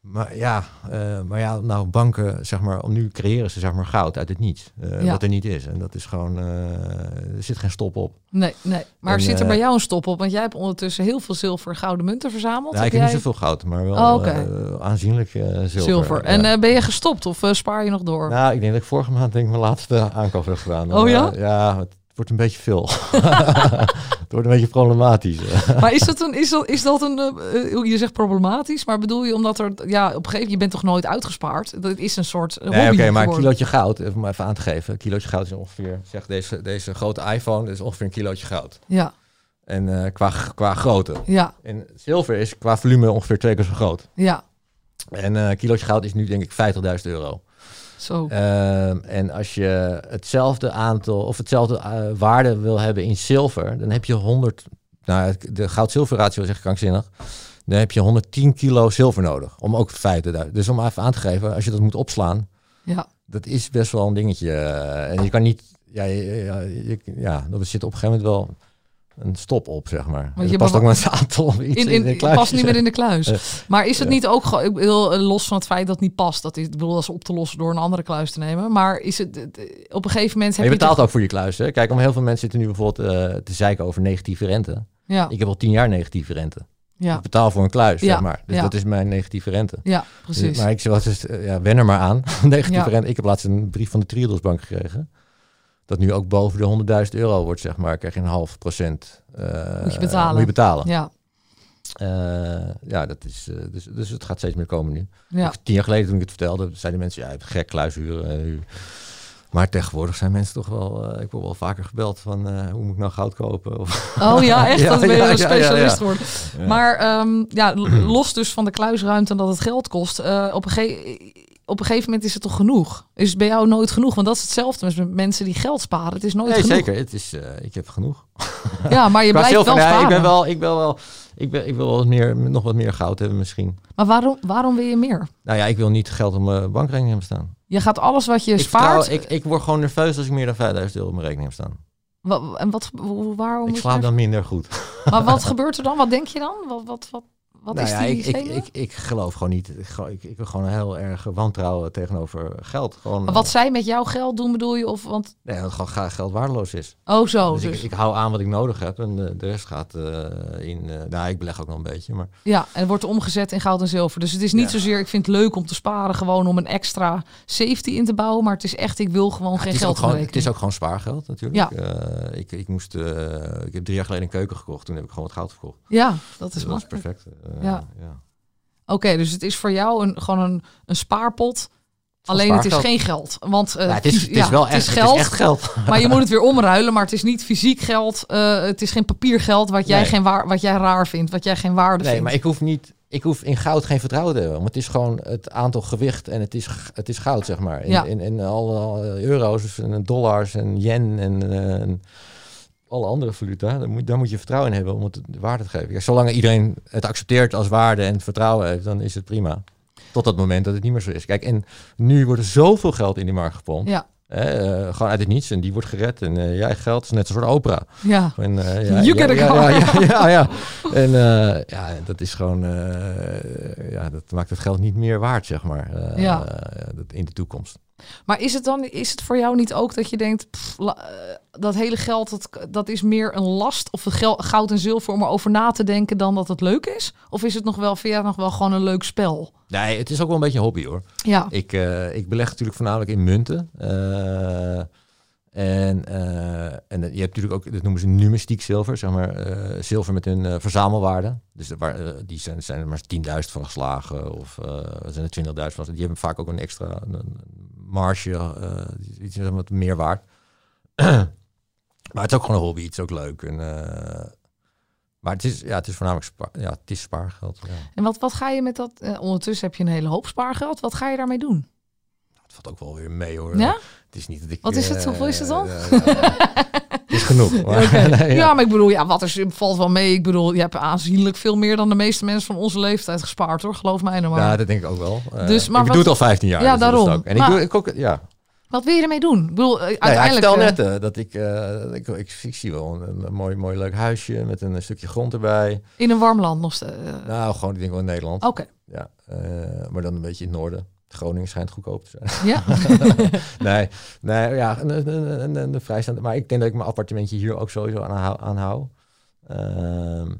maar ja, eh, maar ja, nou banken, zeg maar, om nu creëren ze zeg maar goud uit het niets. eh, Ja. Wat er niet is. En dat is gewoon, eh, er zit geen stop op. Nee, nee. Maar En, zit er bij jou een stop op? Want jij hebt ondertussen heel veel zilver gouden munten verzameld. Ja, ik Heb jij niet zoveel goud, maar wel Oh, aanzienlijk zilver. zilver. En ben je gestopt of spaar je nog door? Nou, ik denk dat ik vorige maand denk ik mijn laatste aankoop heb gedaan. Oh ja? Ja, het wordt een beetje veel. <laughs> het wordt een beetje problematisch. <laughs> Maar is dat een, is dat, is dat een, eh, eh, je zegt problematisch, maar bedoel je omdat er, ja, op een gegeven moment, je bent toch nooit uitgespaard? Dat is een soort eh, hobby Nee, oké, maar een kilootje goud, even om even aan te geven. Een kilootje goud is ongeveer, zeg deze, deze grote iPhone, is ongeveer een kilootje goud. Ja, En eh, qua, qua grootte. ja, En zilver is qua volume ongeveer twee keer zo groot. ja, En eh, een kilootje goud is nu denk ik 50.000 euro. Zo. Ehm, en als je hetzelfde aantal of hetzelfde eh, waarde wil hebben in zilver, dan heb je 100. Nou, de goud-zilver ratio is echt krankzinnig. Dan heb je 110 kilo zilver nodig om ook 50.000. Dus om even aan te geven, als je dat moet opslaan, ja, dat is best wel een dingetje. En je kan niet, ja, ja, je, ja, dat zit op een gegeven moment wel een stop op, zeg maar. je je past ook met het aantal iets in, past niet meer in de kluis. <laughs> Maar is het ja. niet ook, ik bedoel, eh, los van het feit dat het niet past, dat is, ik bedoel, dat is op te lossen door een andere kluis te nemen. Maar is het, eh, op een gegeven moment heb Maar je je, betaalt toch- ook voor je kluis. Hè? Kijk, om heel veel mensen zitten nu bijvoorbeeld eh, te zeiken over negatieve rente. ja, Ik heb al tien jaar negatieve rente. ja, Ik betaal voor een kluis, Ja, zeg maar. Dus ja. dat is mijn negatieve rente. ja, Dus- precies. maar ik eens, eh, ja, wen er maar aan. <laughs> negatieve rente. Ik heb laatst een brief van de Triodosbank gekregen. Dat nu ook boven de 100.000 euro wordt, zeg maar. Krijg je een half procent. eh, Moet je betalen. Moet je betalen. ja, Eh, ja, dat is, eh, dus, dus het gaat steeds meer komen nu. ja, tien jaar geleden toen ik het vertelde, zeiden mensen, ja, je hebt gek kluishuren. huur. maar tegenwoordig zijn mensen toch wel, ik word wel vaker gebeld van, hoe moet ik nou goud kopen? Of, Oh ja, <laughs> echt? Ja, dat ben je ja, een specialist geworden. Maar ehm, ja, <clears throat> los dus van de kluisruimte en dat het geld kost. op, een ge- op een gegeven moment is het toch genoeg? Is bij jou nooit genoeg? Want dat is hetzelfde met mensen die geld sparen. Het is nooit nee, genoeg. zeker. Het is, eh, ik heb genoeg. <laughs> Ja, maar je blijft wel sparen. ik ben wel, ik ben wel, ik, ben, ik wil wel wat meer, nog wat meer goud hebben misschien. Maar waarom, waarom wil je meer? Nou ja, ik wil niet geld op mijn bankrekening hebben staan. Je gaat alles wat je Ik, spaart. ik, ik word gewoon nerveus als ik meer dan 5000 euro op mijn rekening heb staan. Wa- en wat, waarom ik slaap dan minder goed. Maar wat <laughs> gebeurt er dan? Wat denk je dan? Wat, wat, wat, wat nou is ja, die ik, ik, ik, ik geloof gewoon niet. Ik, ik, ik wil gewoon heel erg wantrouwen tegenover geld. Gewoon, Maar wat zij met jouw geld doen, bedoel je? Of, want, Nee, dat gewoon graag geld waardeloos is. oh, zo. dus Dus, ik, ik hou aan wat ik nodig heb en de, de rest gaat eh, in. eh, nou, ik beleg ook nog een beetje, maar Ja, en wordt omgezet in goud en zilver. Dus het is niet Ja. zozeer, ik vind het leuk om te sparen, gewoon om een extra safety in te bouwen. Maar het is echt, ik wil gewoon Ja, geen geld gewoon, het is ook gewoon spaargeld natuurlijk. Ja. Eh, ik, ik, moest, eh, ik heb drie jaar geleden een keuken gekocht. Toen heb ik gewoon wat goud verkocht. Ja, dat is Dus dat is perfect. Eh, Ja. ja. Oké, dus het is voor jou een, gewoon een, een spaarpot. Alleen het is geen geld. Want eh, Ja, het, is, het is ja, wel het echt, is het geld. is echt geld. Maar je moet het weer omruilen. Maar het is niet fysiek geld. eh, het is geen papiergeld wat jij, Nee. geen waar, wat jij raar vindt. Wat jij geen waarde Nee, vindt. maar ik hoef niet. Ik hoef in goud geen vertrouwen te hebben. Want het is gewoon het aantal gewicht en het is, het is goud, zeg maar. In, Ja. in, in alle euro's en dollars en yen en, eh, en alle andere valuta. Daar moet, daar moet je vertrouwen in hebben om het waarde te geven. Kijk, zolang iedereen het accepteert als waarde en vertrouwen heeft, dan is het prima. Tot dat moment dat het niet meer zo is. Kijk, en nu wordt er zoveel geld in die markt gepompt. Ja, Hè, eh, gewoon uit het niets. En die wordt gered. En eh jij geld is net een soort opera. ja. En, You ja, get a ja, ja, ja, ja, ja. <laughs> En ja, dat is gewoon, ja, dat maakt het geld niet meer waard, zeg maar, Ja. dat in de toekomst. Maar is het dan is het voor jou niet ook dat je denkt, pff, dat hele geld, dat, dat is meer een last of goud en zilver om erover na te denken dan dat het leuk is? Of is het nog wel, vind jij nog wel gewoon een leuk spel? Nee, het is ook wel een beetje een hobby, hoor. Ja, Ik, eh, ik beleg natuurlijk voornamelijk in munten. Eh, en, eh, en je hebt natuurlijk ook, dat noemen ze numistiek zilver, zeg maar, zilver met een eh, verzamelwaarde. Dus waar, die zijn, zijn er maar 10.000 van geslagen of zijn er 20.000 van. Die hebben vaak ook een extra een, een marge, iets wat meer waard. <clears throat> maar het is ook gewoon een hobby, het is ook leuk. En, eh, maar het is, ja, het is voornamelijk spa- ja, het is spaargeld. Ja. en wat, wat ga je met dat, eh, ondertussen heb je een hele hoop spaargeld, wat ga je daarmee doen? Het valt ook wel weer mee hoor. Ja? Het is niet dat ik. Wat is het? eh, Hoeveel is het dan? is genoeg. <laughs> Maar, <laughs> nee, ja. maar ik bedoel, ja, wat er valt wel mee. Ik bedoel, je hebt aanzienlijk veel meer dan de meeste mensen van onze leeftijd gespaard, hoor. Geloof mij nou maar. Ja, dat denk ik ook wel. Dus, maar ik wat- doe het al 15 jaar. Ja, dus daarom. ook. En Maar- ik doe ik ook, ja. Wat wil je ermee doen? Ik bedoel, eh, Nou ja, ik uiteindelijk... vertel eh, net eh, dat ik, ik, ik, ik zie wel een, een mooi, mooi leuk huisje met een, stukje grond erbij. in een warm land nog steeds. Nou, gewoon, ik denk wel in Nederland. Oké, Ja, maar dan een beetje in het noorden. Groningen schijnt goedkoop te zijn. ja. <laughs> nee, nee, ja, een, een, een, een, vrijstaande. Maar ik denk dat ik mijn appartementje hier ook sowieso aan, hou- aan hou. Ehm,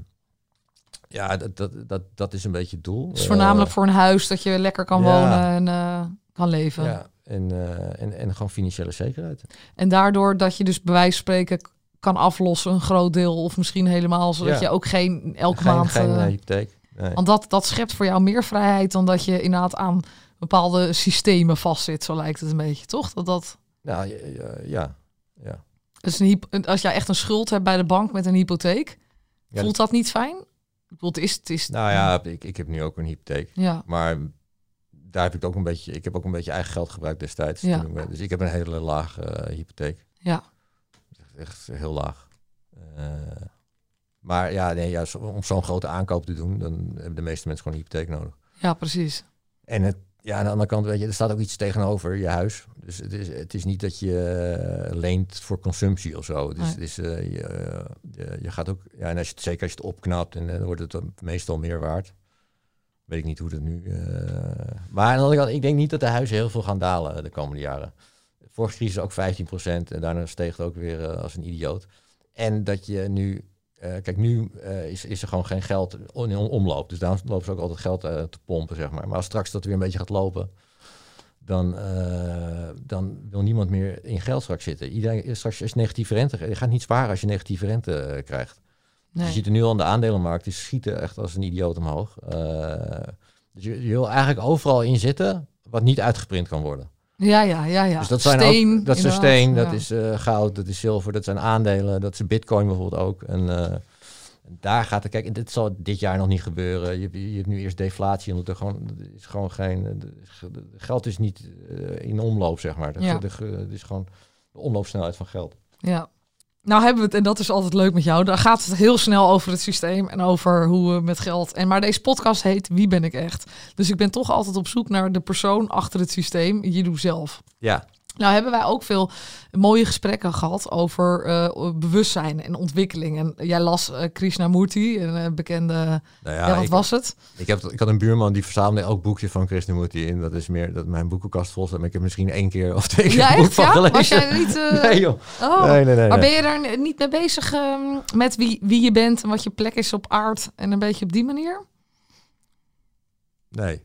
ja, dat, dat, dat, dat is een beetje het doel. Dus voornamelijk voor een huis dat je lekker kan ja. wonen en kan leven. ja, en, eh, en, en gewoon financiële zekerheid. En daardoor dat je dus bij wijze van spreken kan aflossen een groot deel of misschien helemaal, zodat Ja. je ook geen elke geen maand... geen eh, eh, hypotheek. Nee. want dat, dat schept voor jou meer vrijheid dan dat je inderdaad aan bepaalde systemen vastzit, zo lijkt het een beetje, toch? Dat dat... Nou, ja, ja, ja. Dus een als jij echt een schuld hebt bij de bank met een hypotheek, Ja, voelt dat niet fijn? Ik bedoel, het is... Het is Nou ja, ik, ik heb nu ook een hypotheek. ja. Maar daar heb ik ook een beetje, ik heb ook een beetje eigen geld gebruikt destijds. Ja. toen ik ben- Dus ik heb een hele lage eh, hypotheek. Ja. Echt, echt heel laag. Eh, maar ja, nee, ja, om zo'n grote aankoop te doen, dan hebben de meeste mensen gewoon een hypotheek nodig. ja, precies. En het, ja, aan de andere kant, weet je, er staat ook iets tegenover je huis. Dus het is, het is niet dat je eh, leent voor consumptie of zo. Dus Nee. het is, eh, je, eh, je, je gaat ook, ja, en als je het, zeker als je het opknapt, en, eh, dan wordt het meestal meer waard. Weet ik niet hoe dat nu. eh, maar ik denk niet dat de huizen heel veel gaan dalen de komende jaren. Vorige crisis ook 15% en daarna steeg het ook weer eh, als een idioot. En dat je nu, eh, kijk, nu is, is er gewoon geen geld in omloop. Dus daarom lopen ze ook altijd geld te pompen, zeg maar. Maar als straks dat weer een beetje gaat lopen, dan, dan wil niemand meer in geld straks zitten. Iedereen, straks je negatieve rente, je gaat niet sparen als je negatieve rente krijgt. Dus je ziet er nu al aan de aandelenmarkt, die schieten echt als een idioot omhoog. Eh, dus je, je wil eigenlijk overal in zitten wat niet uitgeprint kan worden. Ja, ja, ja, ja. Dus dat zijn Steen, ook, dat is steen, dat ja. is eh, goud, dat is zilver, dat zijn aandelen, dat is bitcoin bijvoorbeeld ook. En eh, daar gaat het, kijk, dit zal dit jaar nog niet gebeuren. Je, je hebt nu eerst deflatie, omdat er gewoon, er is gewoon geen, geld is niet in omloop, zeg maar. De, Ja. Het is gewoon de omloopsnelheid van geld. Ja. Nou hebben we het, en dat is altijd leuk met jou, daar gaat het heel snel over het systeem en over hoe we met geld. En maar deze podcast heet Wie ben ik echt? Dus ik ben toch altijd op zoek naar de persoon achter het systeem. Je doet zelf. Ja, Nou hebben wij ook veel mooie gesprekken gehad over eh, bewustzijn en ontwikkeling. En jij las eh, Krishnamurti, een eh, bekende... nou Ja, ja, wat ik, was het? ik, heb, ik had een buurman die verzamelde elk boekje van Krishnamurti in. Dat is meer dat mijn boekenkast vol staat. Maar ik heb misschien één keer of twee keer Ja, boek echt? van Ja? gelezen. Was jij niet... <laughs> Nee joh. Oh. Nee, nee, nee. Maar ben je daar niet mee bezig ehm, met wie, wie je bent en wat je plek is op aard en een beetje op die manier? Nee.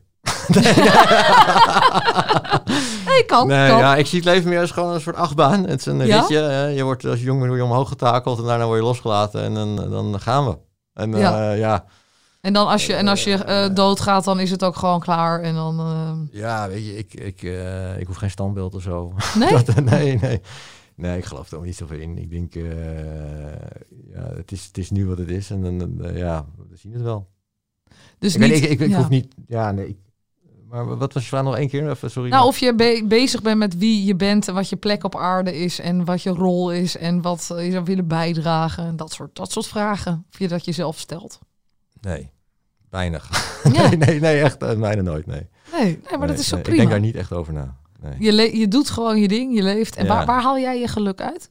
Nee, <laughs> kan. Nee, kan. ja, ik zie het leven meer als gewoon een soort achtbaan. Het is een Ja? ritje. je wordt als jong word je omhoog getakeld en daarna word je losgelaten en dan, dan gaan we. En eh, Ja. ja. En, dan als je, en als je eh, doodgaat, dan is het ook gewoon klaar. En dan. ja, weet je, ik, ik, ik hoef geen standbeeld of zo. <laughs> nee? Dat, nee, nee. Nee, ik geloof er ook niet zoveel in. Ik denk, ja, het is, het is nu wat het is en dan, ja, we zien het wel. Dus ik, niet, weet, ik, ik, ik ja. hoef niet, ja, nee. ik- maar wat was je vraag nog één keer? Even, sorry. Nou, of je be- bezig bent met wie je bent en wat je plek op aarde is en wat je rol is en wat eh, je zou willen bijdragen. En dat soort, dat soort vragen. Of je dat jezelf stelt. Nee, weinig. <laughs> Ja. nee, nee, nee, echt eh, bijna nooit, nee. Nee, nee maar dat is zo nee, prima. Ik denk daar niet echt over na. Nee. Je, je doet gewoon je ding, je leeft. En Ja. waar, waar haal jij je geluk uit?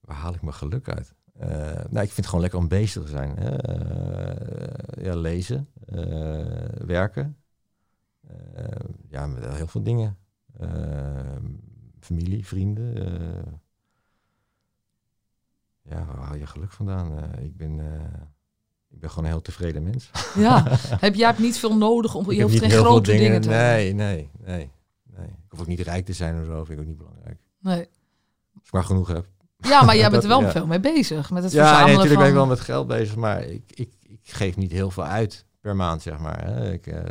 Waar haal ik mijn geluk uit? Eh, nou, ik vind het gewoon lekker om bezig te zijn. Hè? Eh, ja, lezen, eh, werken. Ja, met heel veel dingen. Familie, vrienden. ja, waar haal je geluk vandaan? Ik, ben, ik ben gewoon een heel tevreden mens. Ja, <laughs> heb jij hebt niet veel nodig om ik je hoeft geen grote dingen, te hebben. Nee, nee, nee, nee. Ik hoef ook niet rijk te zijn of zo. Vind ik ook niet belangrijk. Nee. Als ik maar genoeg heb. Ja, maar jij <laughs> bent er wel ja. veel mee bezig. Met het Ja, nee, verzamelen natuurlijk van... ben ik wel met geld bezig, maar ik, ik, ik geef niet heel veel uit per maand, zeg maar. Hè. Ik, eh,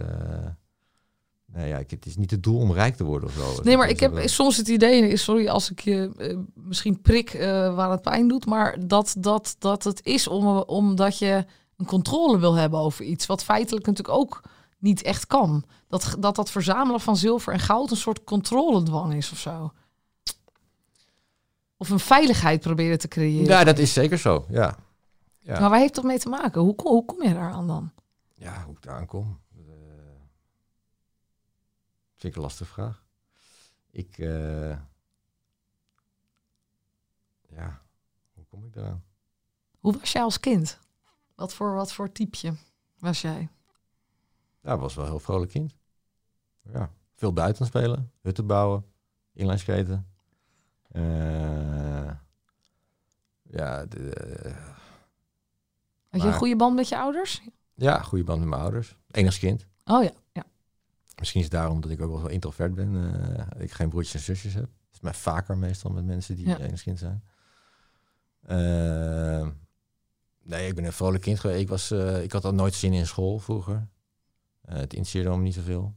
nee, ja, ik, het is niet het doel om rijk te worden of zo. Nee, maar ik heb soms het idee, sorry als ik je eh, misschien prik eh, waar het pijn doet, maar dat, dat, dat het is om, omdat je een controle wil hebben over iets, wat feitelijk natuurlijk ook niet echt kan. Dat dat, dat verzamelen van zilver en goud een soort controledwang is of zo. Of een veiligheid proberen te creëren. Ja, dat is zeker zo. Ja. ja. Maar waar heeft dat mee te maken? Hoe, kom- hoe kom je daaraan dan? Ja, hoe ik daar aankom. eh, vind ik een lastige vraag. Ik, eh, ja, hoe kom ik daaraan? Hoe was jij als kind? Wat voor, wat voor typeje was jij? Ja, was wel een heel vrolijk kind. Ja, veel buiten spelen, hutten bouwen, inlineskaten. Eh ja, de, eh, Had je een goede band met je ouders? ja, goede band met mijn ouders. Enigst kind. Oh ja, ja. Misschien is het daarom dat ik ook wel zo introvert ben. eh, ik geen broertjes en zusjes heb. Het is mij vaker meestal met mensen die Ja. enigszins kind zijn. Eh, nee, ik ben een vrolijk kind geweest. Ik, was, ik had al nooit zin in school vroeger. Het interesseerde me niet zoveel.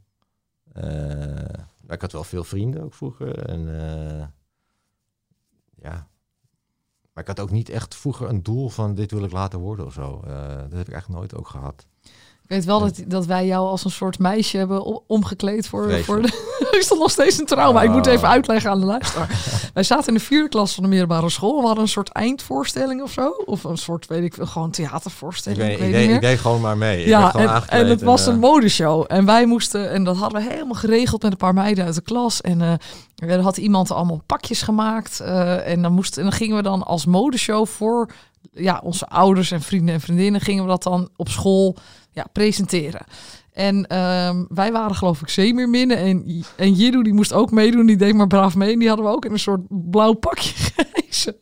Maar ik had wel veel vrienden ook vroeger. En ja. Maar ik had ook niet echt vroeger een doel van dit wil ik later worden of zo. Eh, dat heb ik eigenlijk nooit ook gehad. Ik weet wel dat, dat wij jou als een soort meisje hebben omgekleed voor, Vreselijk. voor de... <laughs> is dat nog steeds een trauma? Ik moet Oh. even uitleggen aan de luisteraar. <laughs> wij zaten in de vierde klas van de middelbare school. We hadden een soort eindvoorstelling of zo. Of een soort, weet ik veel, gewoon Ik, theatervoorstelling. weet, Ik ik, weet deed, ik meer. deed gewoon maar mee. Ik Ja, en, en het was eh, een modeshow. En wij moesten, en dat hadden we helemaal geregeld met een paar meiden uit de klas. En eh, er had iemand allemaal pakjes gemaakt. eh, en, dan moest, en dan gingen we dan als modeshow voor ja, onze ouders en vrienden en vriendinnen... gingen we dat dan op school ja, presenteren. En ehm, wij waren geloof ik zeemeerminnen. En, en Jiru die moest ook meedoen. Die deed maar braaf mee. En die hadden we ook in een soort blauw pakje <laughs> gehezen.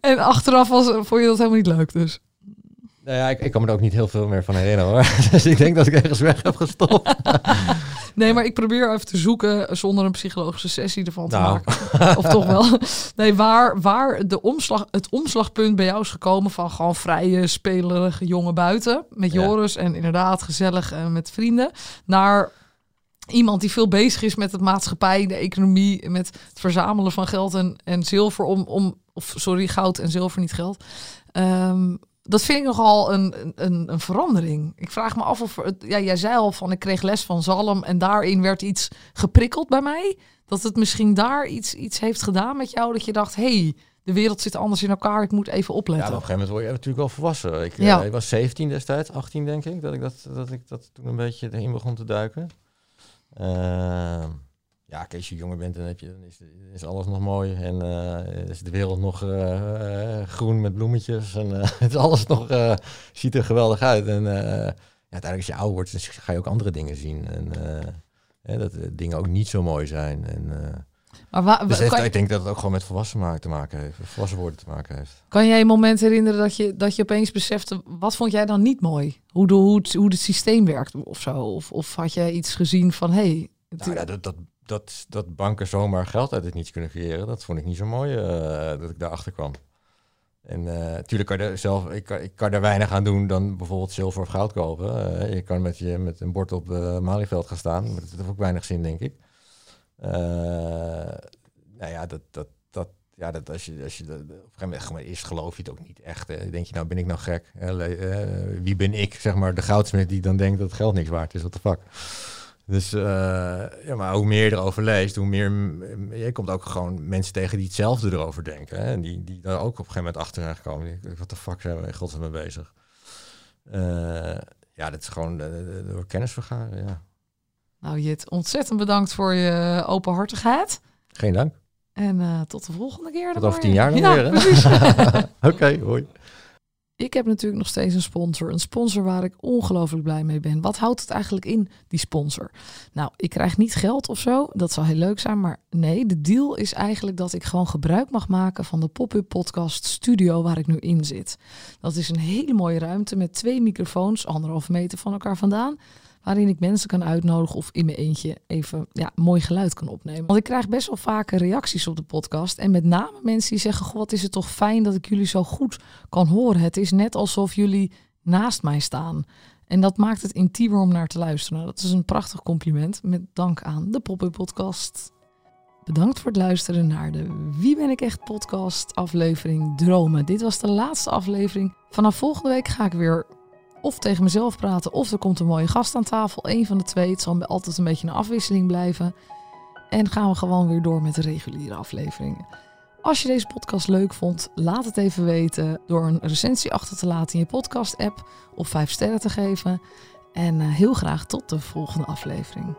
En achteraf was, vond je dat helemaal niet leuk dus. Nou ja, ik, ik kan me er ook niet heel veel meer van herinneren hoor. <laughs> Dus ik denk dat ik ergens weg heb gestopt. <laughs> Nee, maar ik probeer even te zoeken zonder een psychologische sessie ervan te Nou. maken. Of toch wel. <laughs> Nee, waar, waar de omslag, het omslagpunt bij jou is gekomen van gewoon vrije, spelerige jongen buiten. Met Ja. Joris en inderdaad gezellig eh, met vrienden. Naar iemand die veel bezig is met het maatschappij, de economie, met het verzamelen van geld en, en zilver om, om, of sorry, goud en zilver, niet geld. Ehm, dat vind ik nogal een, een, een verandering. Ik vraag me af of... Het, ja, jij zei al van ik kreeg les van Zalm en daarin werd iets geprikkeld bij mij. Dat het misschien daar iets, iets heeft gedaan met jou. Dat je dacht, hey, de wereld zit anders in elkaar. Ik moet even Ja, maar op opletten. een gegeven moment word je natuurlijk wel volwassen. Ik, eh, Ja. ik was 17 destijds, 18 denk ik, dat ik dat, dat, ik dat toen een beetje erin begon te duiken. Ehm, ja, kijk, als je jonger bent, dan, heb je, dan is, is alles nog mooi. En eh, is de wereld nog eh, eh, groen met bloemetjes. En <laughs> het is alles nog, ziet er geweldig uit. En ja, uiteindelijk als je ouder wordt, dan ga je ook andere dingen zien. En hè, dat dingen ook niet zo mooi zijn. En, maar wa- dus heeft, kan, ik denk dat het ook gewoon met volwassen maken te maken heeft. Volwassen worden te maken heeft. kan jij een moment herinneren dat je, dat je opeens besefte... wat vond jij dan niet mooi? Hoe, de, hoe, het, hoe het systeem werkt of zo? Of, of had jij iets gezien van... hey, Nou, ja, dat, dat, dat, dat banken zomaar geld uit het niets kunnen creëren, dat vond ik niet zo mooi eh, dat ik daarachter kwam. En natuurlijk kan je zelf, ik kan, ik kan er weinig aan doen dan bijvoorbeeld zilver of goud kopen. Eh, je kan met, je, met een bord op uh, Malieveld gaan staan, maar dat heeft ook weinig zin, denk ik. Nou ja, dat, dat, dat, ja, dat als je, als je dat, op een gegeven moment eerst geloof je het ook niet echt. Denk je, nou ben ik nou gek? Wie ben ik, zeg maar, de goudsmid die dan denkt dat het geld niks waard is? Wat de fuck? Dus uh, ja, maar hoe meer je erover leest, hoe meer je komt ook gewoon mensen tegen die hetzelfde erover denken. Hè? En die, die daar ook op een gegeven moment achter zijn gekomen. Wat de fuck zijn we in godsnaam mee bezig? Uh, ja, dat is gewoon uh, door kennis vergaren, ja. Nou Jit, ontzettend bedankt voor je openhartigheid. Geen dank. En uh, tot de volgende keer. Tot over tien jaar dan ja, weer. <laughs> Oké, okay, hoi. Ik heb natuurlijk nog steeds een sponsor. Een sponsor waar ik ongelooflijk blij mee ben. Wat houdt het eigenlijk in, die sponsor? Nou, ik krijg niet geld of zo. Dat zou heel leuk zijn. Maar nee, de deal is eigenlijk dat ik gewoon gebruik mag maken van de pop-up podcast studio waar ik nu in zit. Dat is een hele mooie ruimte met twee microfoons, anderhalve meter van elkaar vandaan. Waarin ik mensen kan uitnodigen of in mijn eentje even ja, mooi geluid kan opnemen. Want ik krijg best wel vaak reacties op de podcast. En met name mensen die zeggen: Goh, wat is het toch fijn dat ik jullie zo goed kan horen. Het is net alsof jullie naast mij staan. En dat maakt het intiemer om naar te luisteren. Nou, dat is een prachtig compliment. Met dank aan de Pop-Up Podcast. Bedankt voor het luisteren naar de Wie ben ik echt podcast aflevering Dromen. Dit was de laatste aflevering. Vanaf volgende week ga ik weer of tegen mezelf praten, of er komt een mooie gast aan tafel. Een van de twee. Het zal altijd een beetje een afwisseling blijven. En gaan we gewoon weer door met de reguliere afleveringen. Als je deze podcast leuk vond, laat het even weten door een recensie achter te laten in je podcast-app of 5 sterren te geven. En eh, heel graag tot de volgende aflevering.